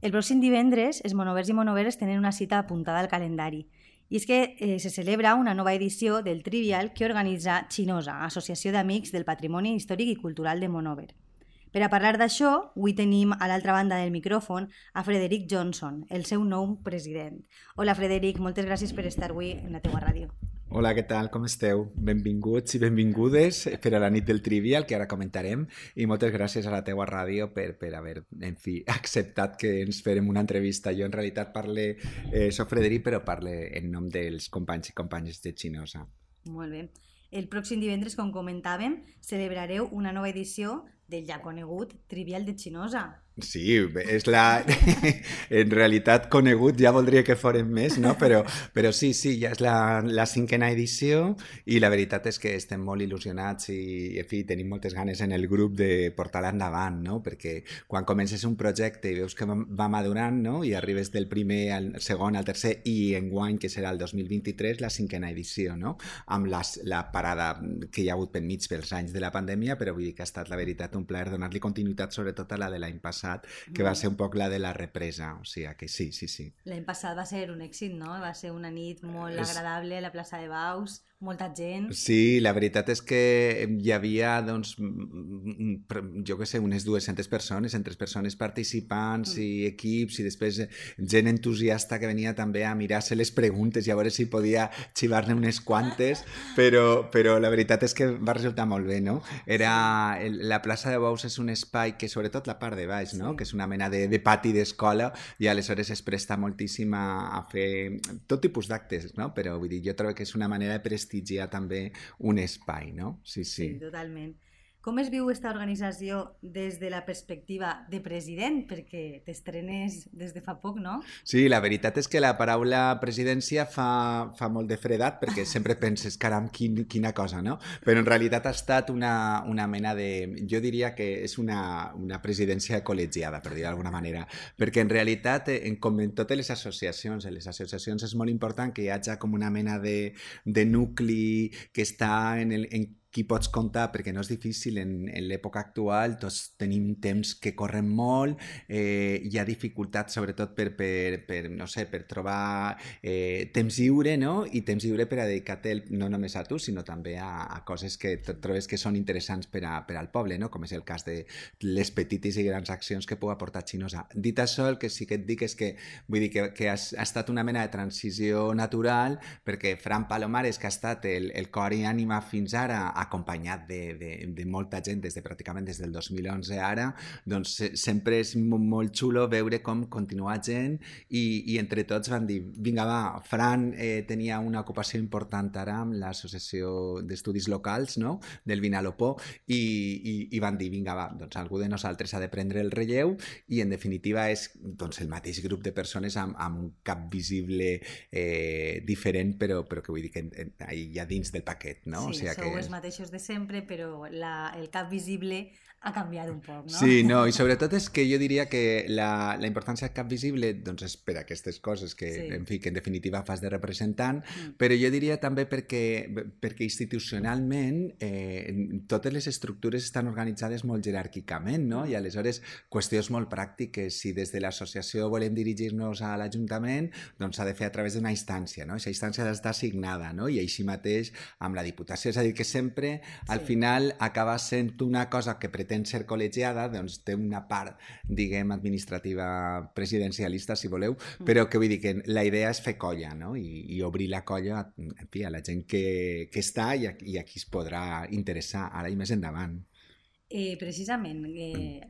El pròxim divendres, els monovers i monoveres tenen una cita apuntada al calendari. I és que eh, se celebra una nova edició del Trivial que organitza Xinosa, Associació d'Amics del Patrimoni Històric i Cultural de Monover. Per a parlar d'això, avui tenim a l'altra banda del micròfon a Frederic Johnson, el seu nou president. Hola Frederic, moltes gràcies per estar avui en la teua ràdio. Hola, què tal? Com esteu? Benvinguts i benvingudes per a la nit del Trivial, que ara comentarem, i moltes gràcies a la teua ràdio per, per haver, en fi, acceptat que ens farem una entrevista. Jo en realitat parle, eh, soc Frederic, però parle en nom dels companys i companyes de Xinosa. Molt bé. El pròxim divendres, com comentàvem, celebrareu una nova edició del ja conegut Trivial de Xinosa. Sí, és la... en realitat conegut ja voldria que fórem més, no? Però, però sí, sí, ja és la, la cinquena edició i la veritat és que estem molt il·lusionats i, en fi, tenim moltes ganes en el grup de portar-la endavant, no? Perquè quan comences un projecte i veus que va madurant, no? I arribes del primer al segon al tercer i en guany, que serà el 2023, la cinquena edició, no? Amb les, la parada que hi ha hagut per mig pels anys de la pandèmia, però vull dir que ha estat, la veritat, un plaer donar-li continuïtat, sobretot a la de l'any passat passat, que va ser un poc la de la represa, o sigui que sí, sí, sí. L'any passat va ser un èxit, no? Va ser una nit molt agradable a la plaça de Baus, molta gent. Sí, la veritat és que hi havia, doncs, jo què sé, unes 200 persones, entre persones participants mm. i equips, i després gent entusiasta que venia també a mirar-se les preguntes i a veure si podia xivar-ne unes quantes, però, però la veritat és que va resultar molt bé, no? Era... La plaça de Baus és un espai que, sobretot la part de baix, no? Sí. Que és una mena de, de pati d'escola i aleshores es presta moltíssim a, a fer tot tipus d'actes, no? Però vull dir, jo trobo que és una manera de prestigiar prestigiar també un espai, no? Sí, sí. Sí, totalment. Com es viu aquesta organització des de la perspectiva de president? Perquè t'estrenes des de fa poc, no? Sí, la veritat és que la paraula presidència fa, fa molt de fredat perquè sempre penses, caram, quin, quina cosa, no? Però en realitat ha estat una, una mena de... Jo diria que és una, una presidència col·legiada, per dir d'alguna manera, perquè en realitat, en, com en totes les associacions, en les associacions és molt important que hi hagi com una mena de, de nucli que està en, el, en qui pots comptar, perquè no és difícil en, en l'època actual, tots tenim temps que corren molt, eh, hi ha dificultats sobretot per, per, per, no sé, per trobar eh, temps lliure, no? I temps lliure per a dedicar-te no només a tu, sinó també a, a coses que trobes que són interessants per, a, per al poble, no? Com és el cas de les petites i grans accions que puc aportar Xinosa. Dit això, el que sí que et dic és que, vull dir que, que ha, ha estat una mena de transició natural, perquè Fran Palomares, que ha estat el, el cor i ànima fins ara, acompanyat de, de, de molta gent des de pràcticament des del 2011 ara, doncs sempre és molt xulo veure com continua gent i, i entre tots van dir, vinga va, Fran eh, tenia una ocupació important ara amb l'Associació d'Estudis Locals no? del Vinalopó i, i, i van dir, vinga va, doncs algú de nosaltres ha de prendre el relleu i en definitiva és doncs, el mateix grup de persones amb, amb un cap visible eh, diferent però, però que vull dir que hi ha dins del paquet, no? Sí, o sigui sou que... els mateixos de sempre, però la, el cap visible ha canviat un poc, no? Sí, no, i sobretot és que jo diria que la, la importància del cap visible doncs és per aquestes coses que, sí. en fi, que en definitiva fas de representant, mm. però jo diria també perquè, perquè institucionalment eh, totes les estructures estan organitzades molt jeràrquicament, no? I aleshores qüestions molt pràctiques, si des de l'associació volem dirigir-nos a l'Ajuntament, doncs s'ha de fer a través d'una instància, no? Aquesta instància ha d'estar assignada, no? I així mateix amb la Diputació, és a dir, que sempre al sí. final acaba sent una cosa que pretén pretén ser col·legiada, doncs té una part, diguem, administrativa presidencialista, si voleu, mm. però que vull dir que la idea és fer colla, no? I, i obrir la colla en fi, a la gent que, que està i a, i a qui es podrà interessar ara i més endavant. Eh, precisament, eh,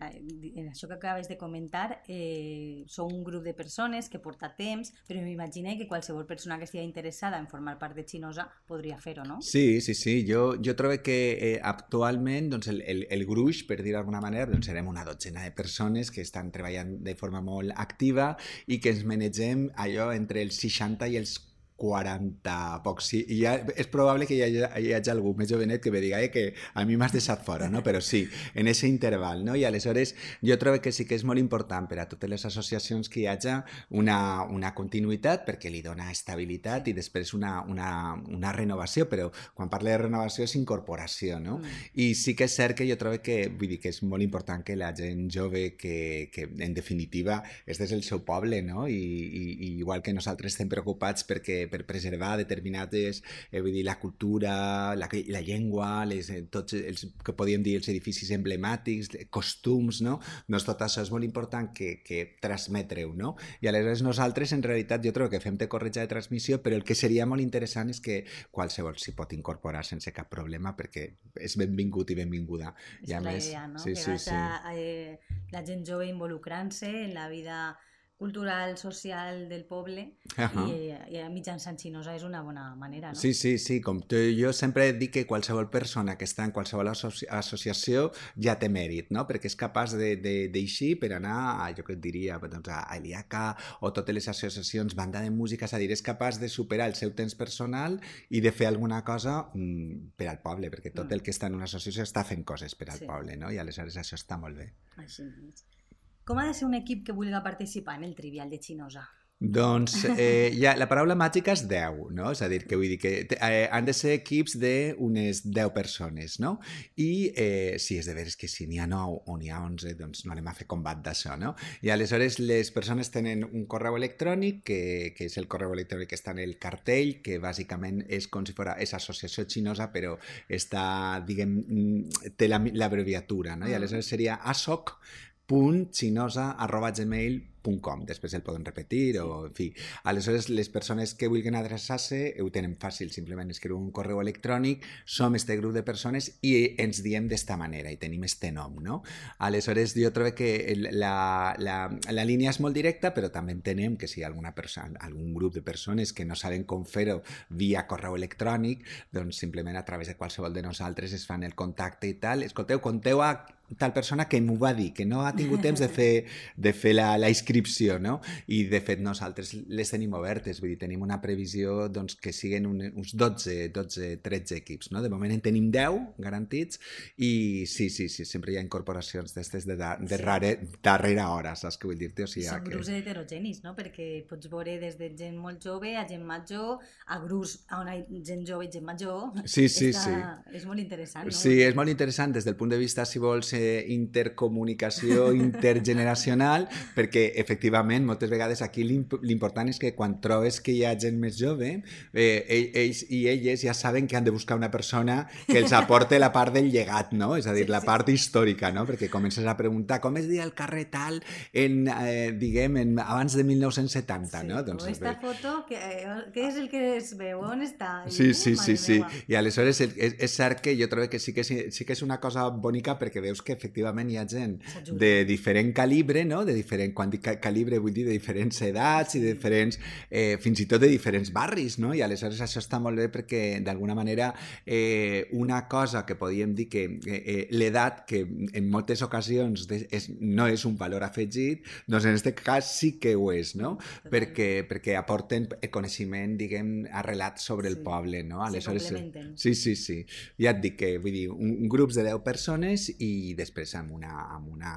en això que acabes de comentar, eh, sou un grup de persones que porta temps, però m'imagino que qualsevol persona que estigui interessada en formar part de Xinosa podria fer-ho, no? Sí, sí, sí. Jo, jo trobo que eh, actualment doncs, el, el, el gruix, per dir d'alguna manera, doncs, serem una dotzena de persones que estan treballant de forma molt activa i que ens manegem allò entre els 60 i els 40 pocs. Sí, i ja, és probable que hi hagi, hi hagi algú més jovenet que me digui eh, que a mi m'has deixat fora, no? però sí, en aquest interval. No? I aleshores jo trobo que sí que és molt important per a totes les associacions que hi hagi una, una continuïtat perquè li dona estabilitat i després una, una, una renovació, però quan parle de renovació és incorporació. No? Mm. I sí que és cert que jo trobo que, vull dir, que és molt important que la gent jove que, que en definitiva és des del seu poble no? I, i, i igual que nosaltres estem preocupats perquè per preservar determinades, eh, vull dir, la cultura, la, la llengua, les, eh, tots els que podíem dir els edificis emblemàtics, costums, no? Doncs tot això és molt important que, que transmetreu, no? I aleshores nosaltres, en realitat, jo trobo que fem de corretja de transmissió, però el que seria molt interessant és que qualsevol s'hi pot incorporar sense cap problema perquè és benvingut i benvinguda. És I a la més, idea, no? Sí, que sí, sí. eh, la gent jove involucrant-se en la vida cultural, social del poble uh -huh. i, i mitjançant xinosa és una bona manera, no? Sí, sí, sí. Com tu, jo sempre dic que qualsevol persona que està en qualsevol associ associació ja té mèrit, no? Perquè és capaç d'eixir per anar a, jo que et diria, doncs, a Eliaca o totes les associacions, banda de música, és a dir, és capaç de superar el seu temps personal i de fer alguna cosa mm, per al poble, perquè tot mm. el que està en una associació està fent coses per al sí. poble, no? I aleshores això està molt bé. Així és. Com ha de ser un equip que vulgui participar en el Trivial de Xinosa? Doncs eh, ja, la paraula màgica és 10, no? És a dir, que vull dir que eh, han de ser equips d'unes 10 persones, no? I eh, si és de veres que si n'hi ha 9 o n'hi ha 11, doncs no anem a fer combat d'això, no? I aleshores les persones tenen un correu electrònic, que, que és el correu electrònic que està en el cartell, que bàsicament és com si fos és associació xinosa, però està, diguem, té l'abreviatura, no? I mm. aleshores seria ASOC www.xinosa.gmail.com Després el poden repetir sí. o, en fi. Aleshores, les persones que vulguin adreçar-se ho tenen fàcil, simplement escriu un correu electrònic, som este grup de persones i ens diem d'esta manera i tenim este nom, no? Aleshores, jo trobo que la, la, la línia és molt directa, però també entenem que si hi ha alguna persona, algun grup de persones que no saben com fer-ho via correu electrònic, doncs simplement a través de qualsevol de nosaltres es fan el contacte i tal. Escolteu, conteu a tal persona que m'ho va dir, que no ha tingut temps de fer, de fer la, la inscripció, no? I, de fet, nosaltres les tenim obertes, vull dir, tenim una previsió doncs, que siguen un, uns 12, 12, 13 equips, no? De moment en tenim 10 garantits i sí, sí, sí, sempre hi ha incorporacions d'estes de, de, de sí. rare, darrera hora, saps què vull dir-te? O sigui, Són que... grups heterogenis, no? Perquè pots veure des de gent molt jove a gent major, a grups on hi ha gent jove i gent major. Sí, sí, Està... sí. És molt interessant, no? Sí, és molt interessant des del punt de vista, si vols, intercomunicació intergeneracional, perquè efectivament moltes vegades aquí l'important és que quan trobes que hi ha gent més jove, eh, ells i elles ja saben que han de buscar una persona que els aporte la part del llegat, no? És a dir, sí, la part sí. històrica, no? Perquè comences a preguntar com es deia el carrer tal en, eh, diguem, en, abans de 1970, sí, no? Doncs, esta foto, què, què és el que es veu? On està? Sí, sí, sí, sí. I aleshores és, és cert que jo trobo que sí que, sí que és una cosa bonica perquè veus que efectivament hi ha gent de diferent calibre, no? de diferent, quan dic calibre vull dir de diferents edats i de diferents, eh, fins i tot de diferents barris, no? i aleshores això està molt bé perquè d'alguna manera eh, una cosa que podíem dir que eh, eh l'edat, que en moltes ocasions de, és, no és un valor afegit, doncs en aquest cas sí que ho és, no? Perquè, perquè aporten coneixement, diguem, arrelat sobre el sí. poble, no? Aleshores, sí, sí, sí. Ja et dic que, vull dir, un, un grups de 10 persones i després amb una, amb una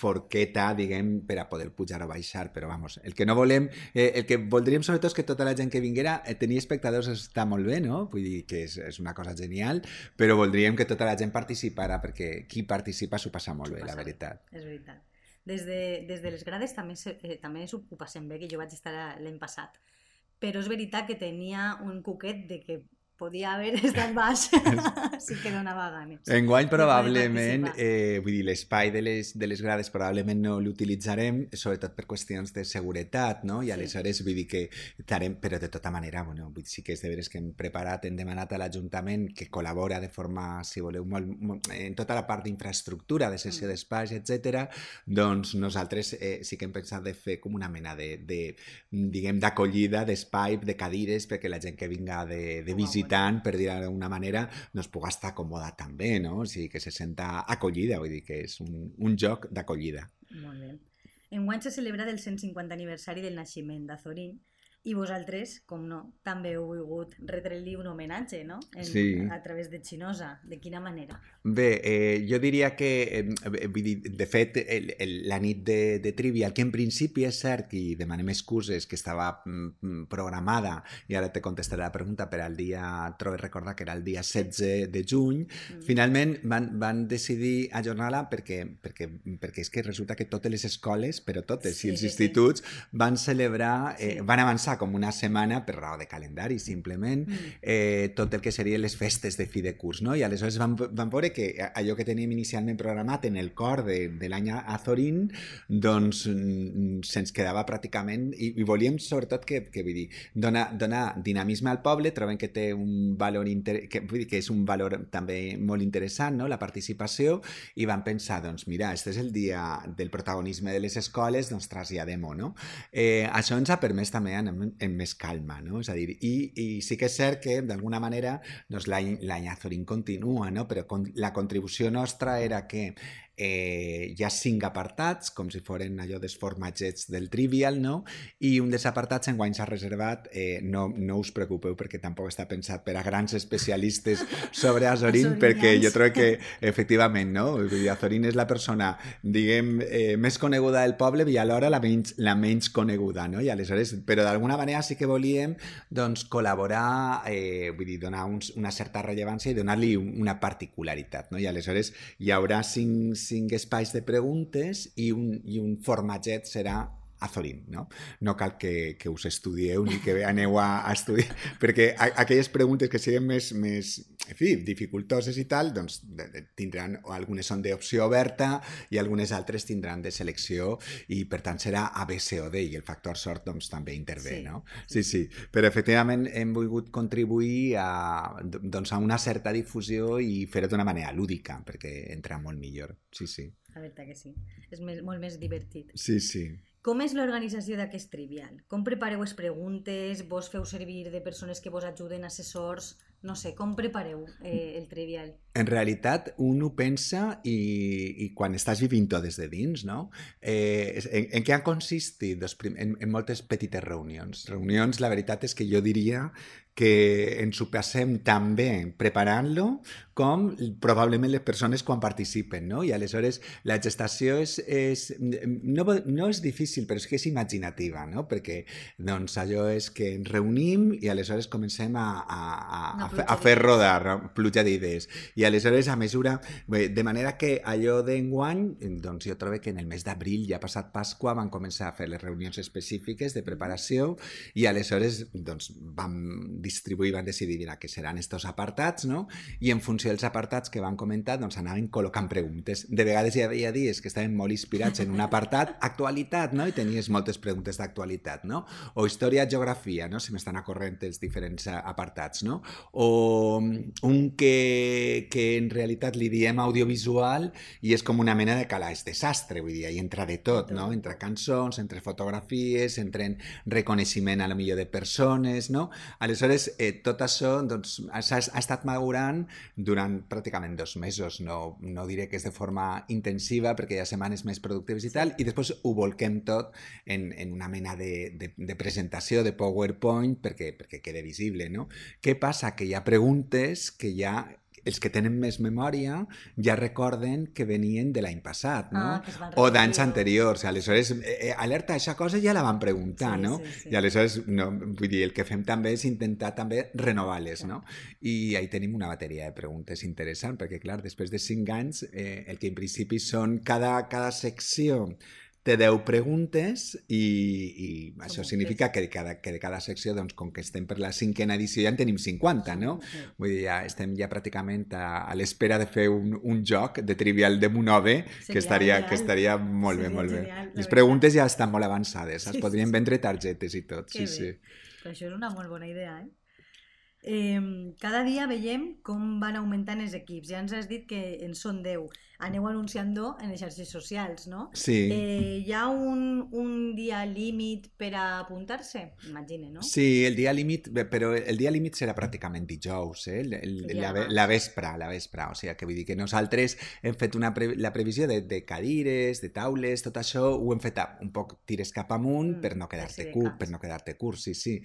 forqueta, diguem, per a poder pujar o baixar, però vamos, el que no volem, eh, el que voldríem sobretot és que tota la gent que vinguera, eh, tenir espectadors està molt bé, no? Vull dir que és, és una cosa genial, però voldríem que tota la gent participara, perquè qui participa s'ho passa molt bé, la veritat. És veritat. Des de, des de les grades també, eh, també s'ho passen bé, que jo vaig estar l'any passat, però és veritat que tenia un cuquet de que podia haver estat baix, sí que donava ganes. Enguany probablement, eh, vull dir, l'espai de, les, de les grades probablement no l'utilitzarem, sobretot per qüestions de seguretat, no? I sí. aleshores vull dir que estarem, però de tota manera, bueno, vull dir, sí que és de veres que hem preparat, hem demanat a l'Ajuntament que col·labora de forma, si voleu, molt, molt, en tota la part d'infraestructura, de sessió mm. d'espais, etc. doncs nosaltres eh, sí que hem pensat de fer com una mena de, de diguem, d'acollida, d'espai, de cadires, perquè la gent que vinga de, de visita visitant, per dir d'alguna manera, doncs pugui estar còmoda també, no? O sigui, que se senta acollida, vull dir que és un, un joc d'acollida. Molt bé. Enguany se celebra el 150 aniversari del naixement d'Azorín I vosaltres, com no, també heu volgut retre-li un homenatge, no? En, Sí. A través de Xinosa. De quina manera? Bé, eh, jo diria que, eh, dir, de fet, el, el, la nit de, de Trivial, que en principi és cert, i demanem excuses, que estava mm, programada, i ara te contestaré la pregunta, per al dia, trobo recordar que era el dia 16 de juny, Mm. finalment van, van decidir ajornar-la perquè, perquè, perquè és que resulta que totes les escoles, però totes, Sí, i els sí, sí. instituts, van celebrar, eh, Sí. van avançar com una setmana per raó de calendari, simplement, Mm. eh, tot el que serien les festes de fi de curs, no? I aleshores van, van veure que allò que teníem inicialment programat en el cor de, de l'any Azorín, doncs se'ns quedava pràcticament... I, i volíem sobretot que, que vull dir, donar, donar dinamisme al poble, trobem que té un valor inter... que, vull dir, que és un valor també molt interessant, no? la participació, i van pensar, doncs mira, este és el dia del protagonisme de les escoles, doncs traslladem-ho, no? Eh, això ens ha permès també anar en, en més calma, no? És a dir, i, i sí que és cert que d'alguna manera doncs, l'any l'any Azorín continua, no? però con, la contribució nostra era que eh, hi ha cinc apartats, com si foren allò dels formatgets del Trivial, no? I un dels apartats en guany s'ha reservat, eh, no, no us preocupeu perquè tampoc està pensat per a grans especialistes sobre Azorín, perquè jo trobo que efectivament, no? Azorín és la persona, diguem, eh, més coneguda del poble i alhora la menys, la menys coneguda, no? I aleshores, però d'alguna manera sí que volíem doncs, col·laborar, eh, vull dir, donar uns, una certa rellevància i donar-li un- una particularitat, no? I aleshores hi haurà cinc, cinc espais de preguntes i un, i un formatget serà Azorín, no? No cal que, que us estudieu ni que aneu a, a estudiar, perquè a, aquelles preguntes que siguin més, més en fi, dificultoses i tal, doncs tindran, algunes són d'opció oberta i algunes altres tindran de selecció i per tant serà A, B, C o D i el factor sort doncs també intervé, Sí, no? Sí, sí, però efectivament hem volgut contribuir a, doncs, a una certa difusió i fer-ho d'una manera lúdica perquè entra molt millor, sí, sí. La veritat que sí. És més, molt més divertit. Sí, sí. Com és l'organització d'aquest trivial? Com prepareu les preguntes? Vos feu servir de persones que vos ajuden, assessors? No sé, com prepareu eh, el trivial? En realitat, un ho pensa i, i quan estàs vivint-ho des de dins, no? Eh, en, en què han consistit? Doncs, prim- en, en moltes petites reunions. Reunions, la veritat és que jo diria que ens ho passem tan bé preparant-lo com probablement les persones quan participen, no? I aleshores la gestació és, és no, no és difícil, però és que és imaginativa, no? Perquè doncs allò és que ens reunim i aleshores comencem a, a, a, a, a fer rodar, pluja d'idees. I aleshores, a mesura... Bé, de manera que allò d'enguany, doncs jo trobo que en el mes d'abril, ja passat Pasqua, van començar a fer les reunions específiques de preparació i aleshores doncs, vam distribuir, van decidir mira, que seran estos apartats, no? I en funció dels apartats que van comentar, doncs anaven col·locant preguntes. De vegades hi havia dies que estaven molt inspirats en un apartat, actualitat, no? I tenies moltes preguntes d'actualitat, no? O història, geografia, no? Si m'estan acorrent els diferents eh, apartats, no? O un que, que en realitat li diem audiovisual i és com una mena de calaix desastre, vull dir, hi entra de tot, no? Entre cançons, entre fotografies, entre reconeixement a la millor de persones, no? Aleshores, eh, tot això doncs, ha, ha estat madurant durant pràcticament dos mesos, no, no diré que és de forma intensiva perquè hi ha setmanes més productives i tal, i després ho volquem tot en, en una mena de, de, de presentació, de PowerPoint, perquè, perquè quede visible, no? Què passa? Que hi ha preguntes que ja els que tenen més memòria ja recorden que venien de l'any passat, no? Ah, o d'anys anteriors. Aleshores, eh, eh, alerta, aquesta cosa ja la van preguntar, Sí, no? sí, sí. I aleshores, no, vull dir, el que fem també és intentar també renovar-les, no? I ahí tenim una bateria de preguntes interessant, perquè, clar, després de cinc anys, eh, el que en principi són cada, cada secció té 10 preguntes i, i això significa que de, cada, que de cada secció, doncs, com que estem per la cinquena edició, ja en tenim 50, no? Sí. Vull dir, ja estem ja pràcticament a, a l'espera de fer un, un joc de trivial de Monove que estaria, ideal. que estaria molt bé, Seria molt bé. genial, la Les preguntes ja estan molt avançades, es podrien vendre targetes i tot, Que sí, sí. bé. Però això és una molt bona idea, eh? Eh, cada dia veiem com van augmentant els equips. Ja ens has dit que en són 10. Aneu anunciant-ho en les xarxes socials, no? Sí. Eh, hi ha un, un dia límit per a apuntar-se? Imagine, no? Sí, el dia límit, però el dia límit serà pràcticament dijous, eh? El, el, El la, la vespre, la vespre, o sigui que vull dir que nosaltres hem fet una pre la previsió de, de cadires, de taules, tot això ho hem fet a, un poc tires cap amunt Mm, per no quedar-te de curt, per no quedar-te curt, sí, sí.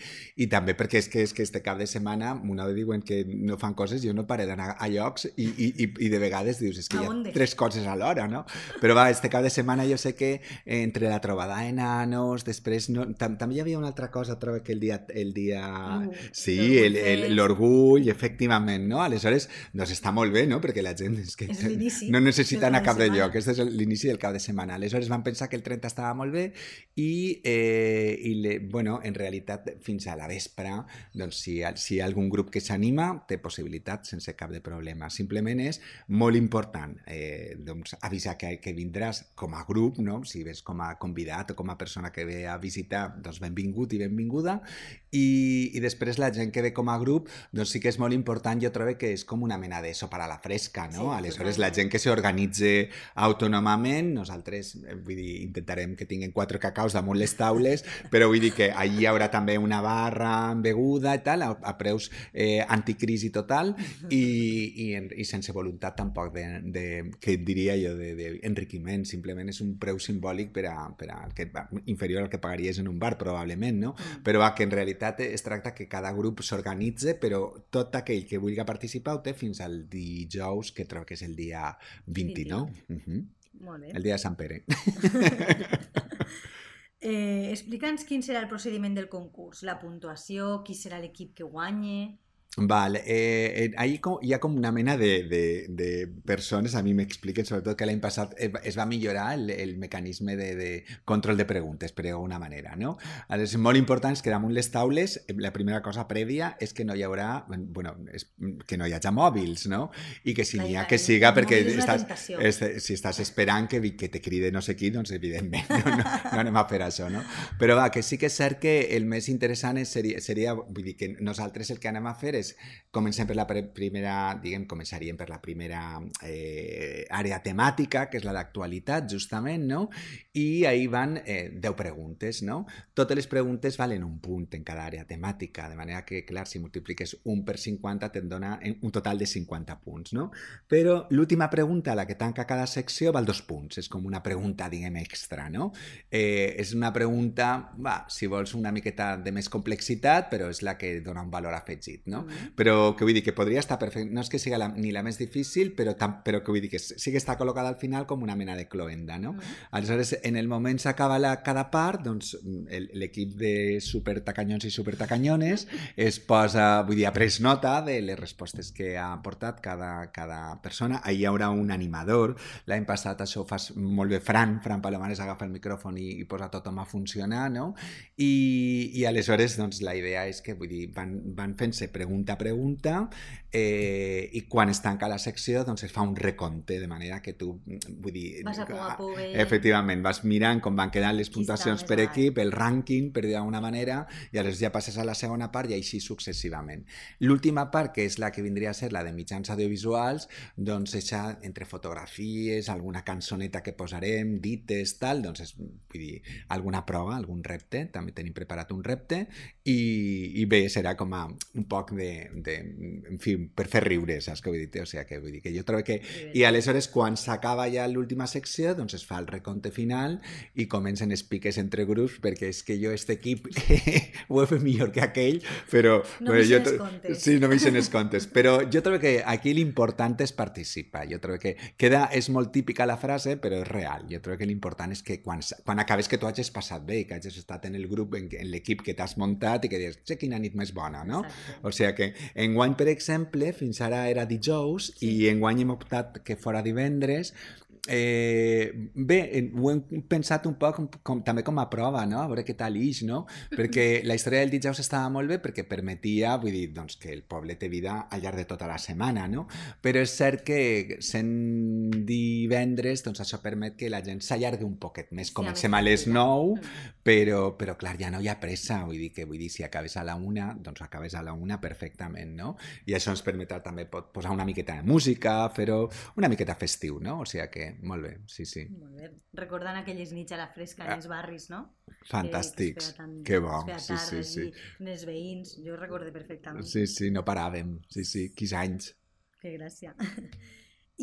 I també perquè és que és que este cap de setmana vegada diuen que no fan coses, jo no pare d'anar a llocs i, i, i, i de vegades dius, és que A hi ha onde? Tres coses alhora, no? Però va, este cap de setmana jo sé que entre la trobada de nanos, després no, tam també hi havia una altra cosa, trobo que el dia... El dia... Uh, sí, l'orgull efectivament, no? Aleshores, doncs està molt bé, no? Perquè la gent és que És no necessita anar a cap de setmana. lloc, aquest és l'inici del cap de setmana. Aleshores van pensar que el 30 estava molt bé i, eh, i le, bueno, en realitat fins a la vespre, doncs si, si hi ha algun grup que s'anima, té possibilitat sense cap de problema. Simplement és molt important eh, doncs, avisar que, que vindràs com a grup, no? si ves com a convidat o com a persona que ve a visitar, doncs benvingut i benvinguda, i, i després la gent que ve com a grup, doncs sí que és molt important, jo trobo que és com una mena de sopar a la fresca, no? Sí, Aleshores, la gent que s'organitza autònomament, nosaltres, eh, vull dir, intentarem que tinguin quatre cacaus damunt les taules, però vull dir que allí hi haurà també una barra amb beguda i tal, a, a preus eh, anticrisi total i, i, i sense voluntat tampoc de, de que diria jo, d'enriquiment, simplement és un preu simbòlic per a, per a que, inferior al que pagaries en un bar, probablement, no? Però va, que en realitat es tracta que cada grup s'organitze, però tot aquell que vulgui participar ho té fins al dijous, que trobo que és el dia 29. Uh -huh. Molt bé. El dia de Sant Pere. Eh, Explica'ns quin serà el procediment del concurs, la puntuació, qui serà l'equip que guanye... Vale, eh, eh, ahí co- hi ha com una mena de, de, de persones, a mi m'expliquen sobretot que l'any passat eh, es va millorar el, el mecanisme de, de control de preguntes, per d'alguna manera, no? És molt important que damunt les taules, eh, la primera cosa prèvia és que no hi haurà, bueno, és, que no hi hagi mòbils, no? I que si Clar, n'hi ha clar, que siga perquè estàs, és, si estàs esperant que, que te cride no sé qui, doncs evidentment no, no, no anem a fer això, no? Però va, que sí que és cert que el més interessant és, seria, seria, vull dir que nosaltres el que anem a fer és, comencem per la primera, diguem, començaríem per la primera eh, àrea temàtica, que és la d'actualitat, justament, no? I ahí van eh, 10 preguntes, no? Totes les preguntes valen un punt en cada àrea temàtica, de manera que, clar, si multipliques 1 per 50 te'n dona en- un total de 50 punts, no? Però l'última pregunta, la que tanca cada secció, val dos punts. És com una pregunta, diguem, extra, no? Eh, és una pregunta, va, si vols una miqueta de més complexitat, però és la que dona un valor afegit, no? Però que vull dir que podria estar perfecte, no és que siga la, ni la més difícil, però, tam, però que vull dir que sí que està col·locada al final com una mena de cloenda, no? Mm. Aleshores, en el moment s'acaba la, cada part, doncs el- l'equip de supertacanyons i supertacanyones es posa, vull dir, ha pres nota de les respostes que ha portat cada, cada persona. Ahí hi haurà un animador. L'any passat això ho fas molt bé Fran, Fran Palomares agafa el micròfon i, i posa tothom a funcionar, no? I, i aleshores, doncs, la idea és que, vull dir, van, van fent-se pregunta a pregunta eh, i quan es tanca la secció, doncs es fa un recompte, de manera que tu, vull dir... Vas a poc a poc veient. Efectivament, vas mirant com van quedant les puntuacions per equip, el rànquing, per dir d'alguna manera, i aleshores ja passes a la segona part i així successivament. L'última part, que és la que vindria a ser la de mitjans audiovisuals, doncs eixa entre fotografies, alguna cançoneta que posarem, dites, tal, doncs és, vull dir, alguna prova, algun repte, també tenim preparat un repte, i, i bé, serà com a un poc de, de en fi, per fer riure, saps què vull dir? O sigui, que vull dir que jo trobo que... I aleshores, quan s'acaba ja l'última secció, doncs es fa el recompte final i comencen els piques entre grups, perquè és que jo, aquest equip, ho he fet millor que aquell, però... No m'eixen jo comptes. Sí, no m'eixen els comptes. Però jo trobo que aquí l'important és participar. Jo trobo que queda, és molt típica la frase, però és real. Jo trobo que l'important és que quan, quan acabes que tu hagis passat bé i que hagis estat en el grup, en, en l'equip que t'has muntat i que dius, sé quina nit més bona, no? Exacte. O sigui que enguany, per exemple, fins ara era dijous Sí. i enguany hem optat que fora divendres eh, bé, ho hem pensat un poc com, com, també com a prova, no? A veure què tal ix, no? Perquè la història del dijous estava molt bé perquè permetia, vull dir, doncs, que el poble té vida al llarg de tota la setmana, no? Però és cert que sent divendres, doncs això permet que la gent s'allargui un poquet més. Comencem a les 9, però, però clar, ja no hi ha pressa, vull dir que vull dir, si acabes a la una, doncs acabes a la una perfectament, no? I això ens permetrà també posar una miqueta de música, fer-ho una miqueta festiu, no? O sigui que, molt bé, sí, sí. Molt bé. Recordant aquelles nits a la fresca en els barris, no? Fantàstics, que, que, que bo, sí, sí, sí. Els veïns, jo recordo perfectament. Sí, sí, no paràvem, sí, sí, quins anys. Que gràcia.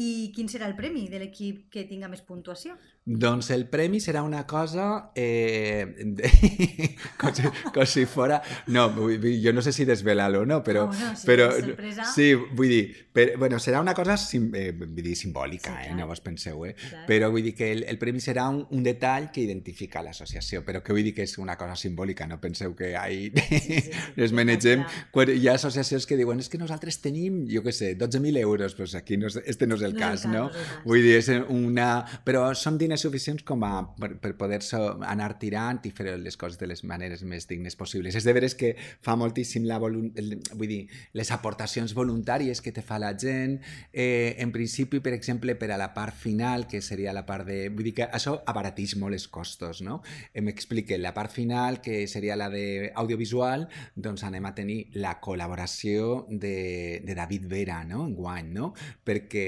I quin serà el premi de l'equip que tinga més puntuació? Doncs el premi serà una cosa eh, de... com, si, com si fora... No, vull dir, jo no sé si desvelar-lo o no, però... No, no, sí, però sorpresa... sí, vull dir, per, bueno, serà una cosa sim, eh, vull dir, simbòlica, sí, eh, no vos penseu, eh? Clar. Però vull dir que el, el premi serà un, un detall que identifica l'associació, però que vull dir que és una cosa simbòlica, no penseu que ahí sí, sí, sí, les manegem... Quan hi ha associacions que diuen, és que nosaltres tenim, jo què sé, 12.000 euros, doncs aquí no, este no és el no cas, no? no? Vull dir, és una... Però són diners suficients com a, per, per poder anar tirant i fer les coses de les maneres més dignes possibles. És de veres que fa moltíssim la volu... vull dir, les aportacions voluntàries que te fa la gent. Eh, en principi, per exemple, per a la part final, que seria la part de... Vull dir que això abarateix molt els costos, no? Em explique, la part final, que seria la d'audiovisual, doncs anem a tenir la col·laboració de, de David Vera, no?, en guany, no? Perquè,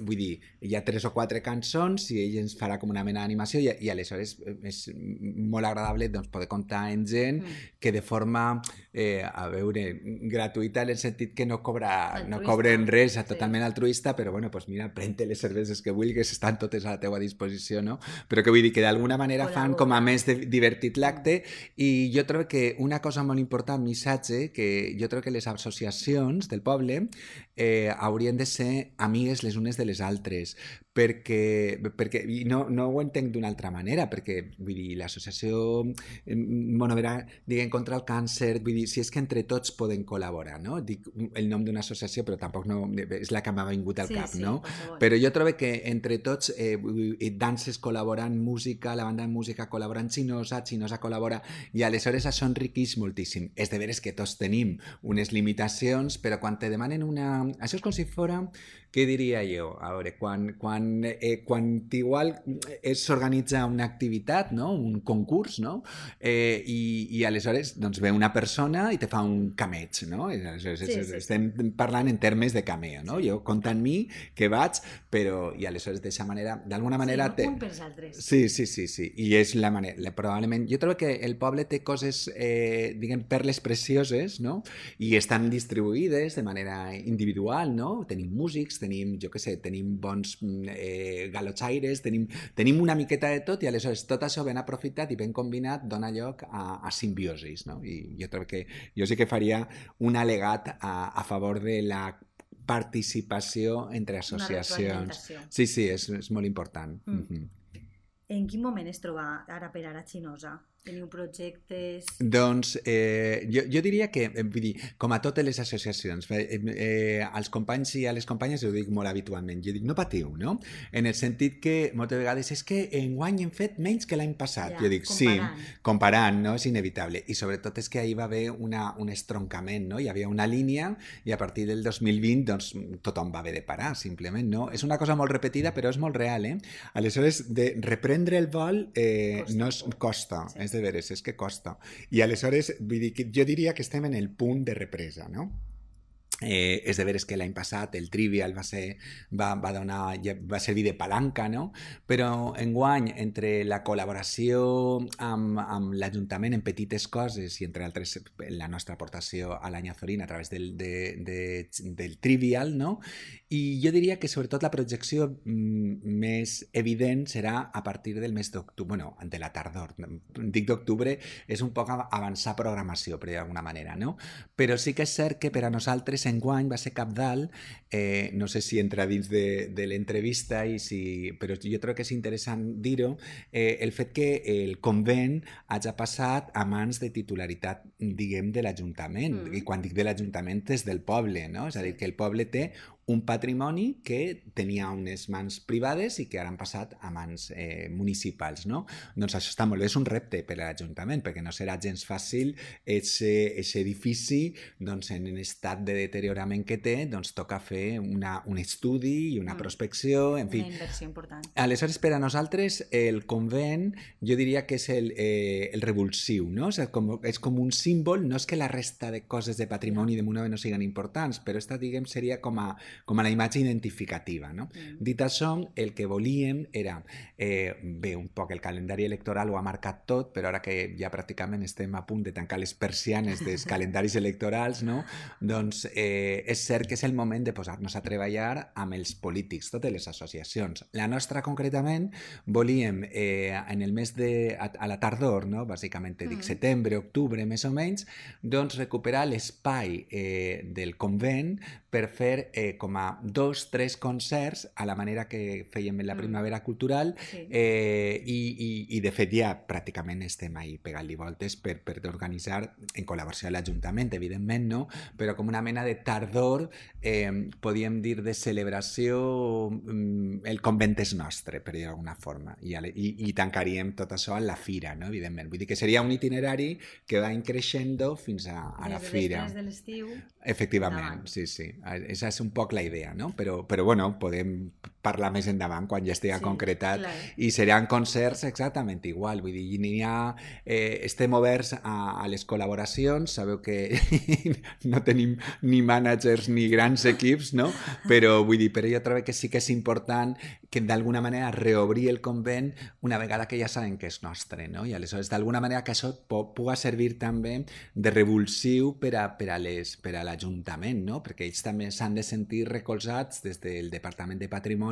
vull dir, hi ha tres o quatre cançons i ell ens farà com una mena d'animació i, i aleshores és molt agradable doncs, poder comptar en gent mm. que de forma, eh, a veure, gratuïta en el sentit que no, cobra, altruista. no cobren res, sí. totalment altruista, però bueno, pues mira, prente les cerveses que vulguis, estan totes a la teua disposició, no? Però que vull dir que d'alguna manera fan com a més de, divertit l'acte i jo trobo que una cosa molt important, missatge, que jo trobo que les associacions del poble eh, haurien de ser amigues les unes de les altres, perquè, perquè i no, no ho entenc d'una altra manera, perquè vull dir, l'associació Monovera diguem, contra el càncer, vull dir, si és que entre tots poden col·laborar, no? Dic el nom d'una associació, però tampoc no, és la que m'ha vingut al sí, cap, sí, no? Però jo trobo que entre tots, eh, danses col·laboren, música, la banda de música col·laboren Xinosa, Xinosa col·labora, i aleshores això enriqueix moltíssim. És de veres que tots tenim unes limitacions, però quan te demanen una... Això és com si fora què diria jo? A veure, quan, quan, eh, quan igual s'organitza una activitat, no? un concurs, no? Eh, i, i aleshores doncs, ve una persona i te fa un cameig, no? I aleshores, sí, sí, estem parlant en termes de cameo, no? Sí. Jo compta en mi que vaig, però i aleshores d'aquesta manera, d'alguna manera... Sí, te... altres. Sí, sí, sí, sí, i és la manera, probablement, jo trobo que el poble té coses, eh, diguem, perles precioses, no? I estan distribuïdes de manera individual, no? Tenim músics, tenim, jo què sé, tenim bons mm, eh, galotxaires, tenim, tenim una miqueta de tot i aleshores tot això ben aprofitat i ben combinat dona lloc a, a simbiosis, no? I jo crec que jo sí que faria un alegat a, a favor de la participació entre associacions. Sí, sí, és, és molt important. Mm. Mm -hmm. En quin moment es troba ara per ara Xinosa? Teniu projectes... Doncs eh, jo, jo diria que, eh, vull dir, com a totes les associacions, eh, eh, als companys i a les companyes ho dic molt habitualment, jo dic, no patiu, no? En el sentit que moltes vegades és que en guany hem fet menys que l'any passat. Ja, jo dic, comparant. sí, comparant, no? És inevitable. I sobretot és que ahir va haver una, un estroncament, no? Hi havia una línia i a partir del 2020 doncs, tothom va haver de parar, simplement, no? És una cosa molt repetida, però és molt real, eh? Aleshores, de reprendre el vol eh, costa. no es costa, sí és de veres, és que costa. I aleshores, vull dir, jo diria que estem en el punt de represa, no? Eh, és de veres que l'any passat el Trivial va, ser, va, va, donar, va servir de palanca, no? però enguany, entre la col·laboració amb, amb l'Ajuntament en petites coses i entre altres la nostra aportació a l'any Azorina a través del, de, de, del Trivial, no? i jo diria que sobretot la projecció mm, més evident serà a partir del mes d'octubre, bueno, de la tardor. Dic d'octubre, és un poc avançar programació, per d'alguna manera, no? Però sí que és cert que per a nosaltres enguany va ser cap dalt, eh, no sé si entra dins de, de l'entrevista, i si, però jo crec que és interessant dir-ho, eh, el fet que el convent hagi passat a mans de titularitat, diguem, de l'Ajuntament. Mm. I quan dic de l'Ajuntament és del poble, no? És a dir, que el poble té un patrimoni que tenia unes mans privades i que ara han passat a mans eh, municipals, no? Doncs això està molt bé, és un repte per a l'Ajuntament, perquè no serà gens fàcil aquest edifici doncs, en estat de deteriorament que té, doncs toca fer una, un estudi i una mm. prospecció, en fi. Una inversió important. Aleshores, per a nosaltres, el convent, jo diria que és el, eh, el revulsiu, no? O sigui, com, és com un símbol, no és que la resta de coses de patrimoni de Monove no siguin importants, però esta, diguem, seria com a, com a la imatge identificativa. No? Mm. Dit això, el que volíem era, eh, bé, un poc el calendari electoral ho ha marcat tot, però ara que ja pràcticament estem a punt de tancar les persianes dels calendaris electorals, no? doncs eh, és cert que és el moment de posar-nos a treballar amb els polítics, totes les associacions. La nostra, concretament, volíem eh, en el mes de... a, a la tardor, no? bàsicament dic mm. setembre, octubre, més o menys, doncs recuperar l'espai eh, del convent per fer eh, com a dos, tres concerts a la manera que fèiem en la mm. primavera cultural sí. eh, i, i, i de fet ja pràcticament estem ahí pegant-li voltes per, per organitzar en col·laboració amb l'Ajuntament, evidentment, no? però com una mena de tardor, eh, podíem dir de celebració, mm, el convent és nostre, per dir d'alguna forma, I, i, i tancaríem tot això a la fira, no? evidentment. Vull dir que seria un itinerari que va increixent fins a, a la fira. Des de l'estiu. Efectivament, sí, sí. Esa és un poc la idea, no? Però, però bueno, podem parlar més endavant quan ja estigui sí, concretat clar. i seran concerts exactament igual, vull dir, n'hi ha, eh, estem oberts a, a les col·laboracions, sabeu que no tenim ni mànagers ni grans equips, no? Però vull dir, però jo trobo que sí que és important que d'alguna manera reobrir el convent una vegada que ja sabem que és nostre, no? I aleshores d'alguna manera que això puga servir també de revulsiu per a, per a les per a l'Ajuntament, no? Perquè ells també s'han de sentir recolzats des del Departament de Patrimoni,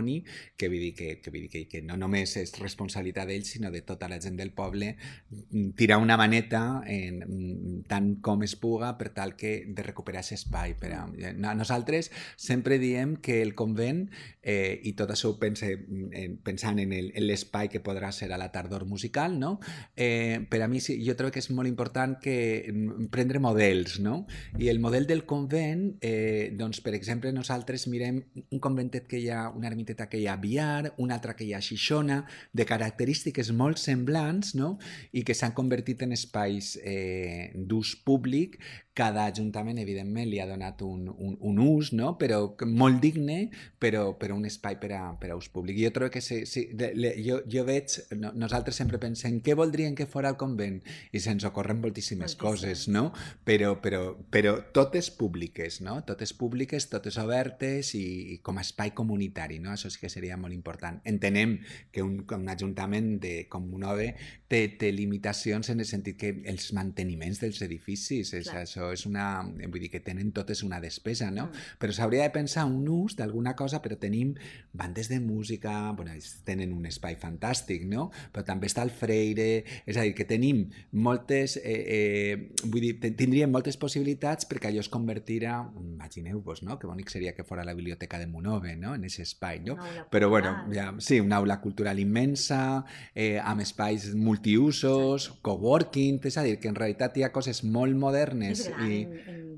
que vull dir que, que, vull dir que, que no només és responsabilitat d'ells, sinó de tota la gent del poble, mm, tirar una maneta en, mm, tant com es puga per tal que de recuperar aquest espai. Per a, eh, nosaltres sempre diem que el convent, eh, i tot això ho pense, en, pensant en l'espai que podrà ser a la tardor musical, no? eh, per a mi sí, jo trobo que és molt important que mm, prendre models, no? I el model del convent eh, doncs per exemple, nosaltres mirem un conventet que hi ha, una ermiteta que hi ha Biar, una altra que hi ha Xixona, de característiques molt semblants, no? i que s'han convertit en espais eh, d'ús públic cada ajuntament, evidentment, li ha donat un, un, un ús, no? però molt digne, però, però un espai per a, per a ús públic. Jo trobo que sí, sí, le, jo, jo veig, no, nosaltres sempre pensem què voldrien que fora el convent i se'ns ocorren moltíssimes Moltíssim. coses, no? Però, però, però totes públiques, no? Totes públiques, totes obertes i, i com a espai comunitari, no? Això sí que seria molt important. Entenem que un, un ajuntament de com un OVE té, té limitacions en el sentit que els manteniments dels edificis, és Clar. això és una... Vull dir que tenen totes una despesa, no? Mm. Però s'hauria de pensar un ús d'alguna cosa, però tenim bandes de música, bueno, tenen un espai fantàstic, no? Però també està el Freire, és a dir, que tenim moltes... Eh, eh, vull dir, tindríem moltes possibilitats perquè allò es convertirà, imagineu-vos, no? Que bonic seria que fora la biblioteca de Monove, no? En aquest espai, no? Però bueno, ja, sí, una aula cultural immensa, eh, amb espais multiusos, coworking, és a dir, que en realitat hi ha coses molt modernes i... En, en,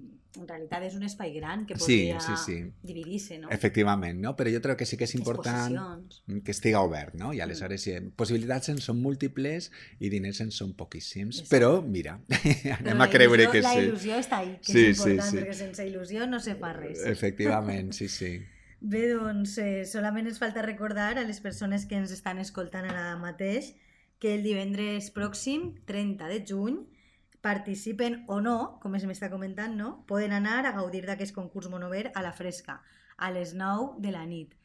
realitat és un espai gran que podria sí, sí, sí. dividir-se, no? Efectivament, no? Però jo crec que sí que és important que estiga obert, no? I mm. aleshores mm. possibilitats en són múltiples i diners en són poquíssims, Exacte. però mira, anem però a creure il·lusió, que sí. La il·lusió està ahí, que sí, és important, sí, sí. perquè sense il·lusió no se fa res. Efectivament, sí, sí. Bé, doncs, eh, solament ens falta recordar a les persones que ens estan escoltant ara mateix que el divendres pròxim, 30 de juny, participen o no, com es m'està comentant, no? poden anar a gaudir d'aquest concurs monover a la fresca, a les 9 de la nit.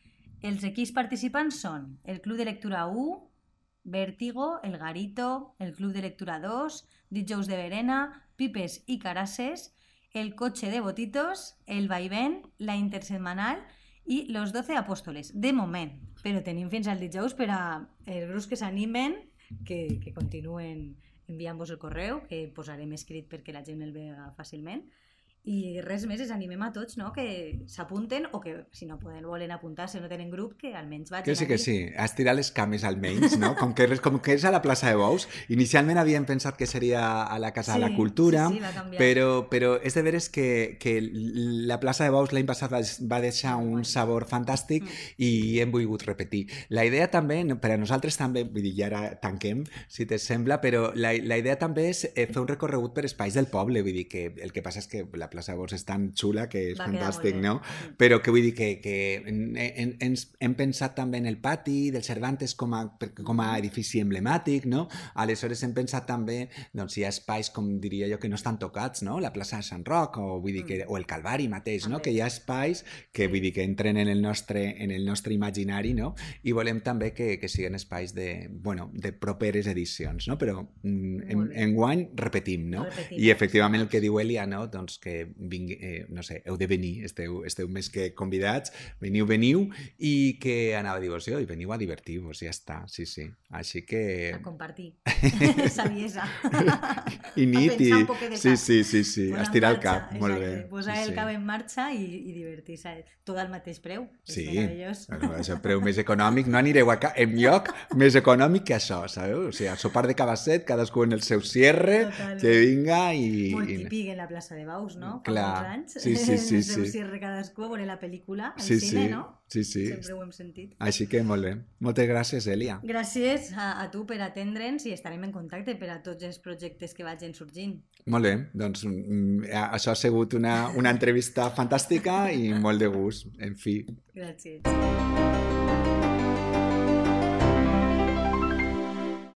Els equips participants són el Club de Lectura 1, Vértigo, El Garito, el Club de Lectura 2, Dijous de Verena, Pipes i Carases, el Cotxe de Botitos, el Vaivén, la Intersetmanal i los 12 Apóstoles, de moment. Però tenim fins al dijous per a els grups que s'animen que, que continuen enviant-vos el correu, que posarem escrit perquè la gent el vega fàcilment. I res més, és animem a tots no? que s'apunten o que, si no poden, volen apuntar-se, no tenen grup, que almenys vagin Que sí, que sí. Estirar les cames almenys, no? Com que, com que és a la plaça de Bous. Inicialment havíem pensat que seria a la Casa de la Sí, Cultura, sí, sí, però, però és de veres que, que la plaça de Bous l'any passat va, deixar un sabor fantàstic Mm. i hem volgut repetir. La idea també, per a nosaltres també, vull dir, ja ara tanquem, si te sembla, però la, la idea també és eh, fer un recorregut per espais del poble, vull dir que el que passa és que la plaça de Bous és tan xula que és Va fantàstic, no? Mm. Però que vull dir que, que en, en, hem pensat també en el pati del Cervantes com a, com a edifici emblemàtic, no? Aleshores hem pensat també, doncs hi ha espais, com diria jo, que no estan tocats, no? La plaça de Sant Roc, o, vull dir que, o el Calvari mateix, no? Que hi ha espais que, vull dir, que entren en el nostre, en el nostre imaginari, no? I volem també que, que siguin espais de, bueno, de properes edicions, no? Però mm, en, Molt bé. en guany repetim, no? Repetim. I efectivament el que diu Elia, no? Doncs que vingui, eh, no sé, heu de venir, esteu, esteu més que convidats, veniu, veniu, i que anava a dir vos i veniu a divertir-vos, ja està, sí, sí. Així que... A compartir. Saviesa. I nit, i... Sí, sí, sí, sí, Posar estirar el marxa, cap, molt bé. exacte, Posar sí, el cap en marxa i, i divertir-se. Tot al mateix preu. És Sí, meravellós. Bueno, és el preu més econòmic. No anireu a ca... en lloc més econòmic que això, sabeu? O sigui, a sopar de cabasset, cadascú en el seu cierre, Totalment. que vinga i... Molt típic en la plaça de Baus, no? Fa Clar. molts anys. Sí, sí, sí, sí. cierre cadascú a veure la pel·lícula al Sí, cine, sí, no? sí, sí. Sempre ho hem sentit. Així que molt bé. Moltes gràcies, Elia. Gràcies a, a tu per atendre'ns i estarem en contacte per a tots els projectes que vagin sorgint. Molt bé, doncs mm, això ha sigut una, una entrevista fantàstica i molt de gust, en fi. Gràcies.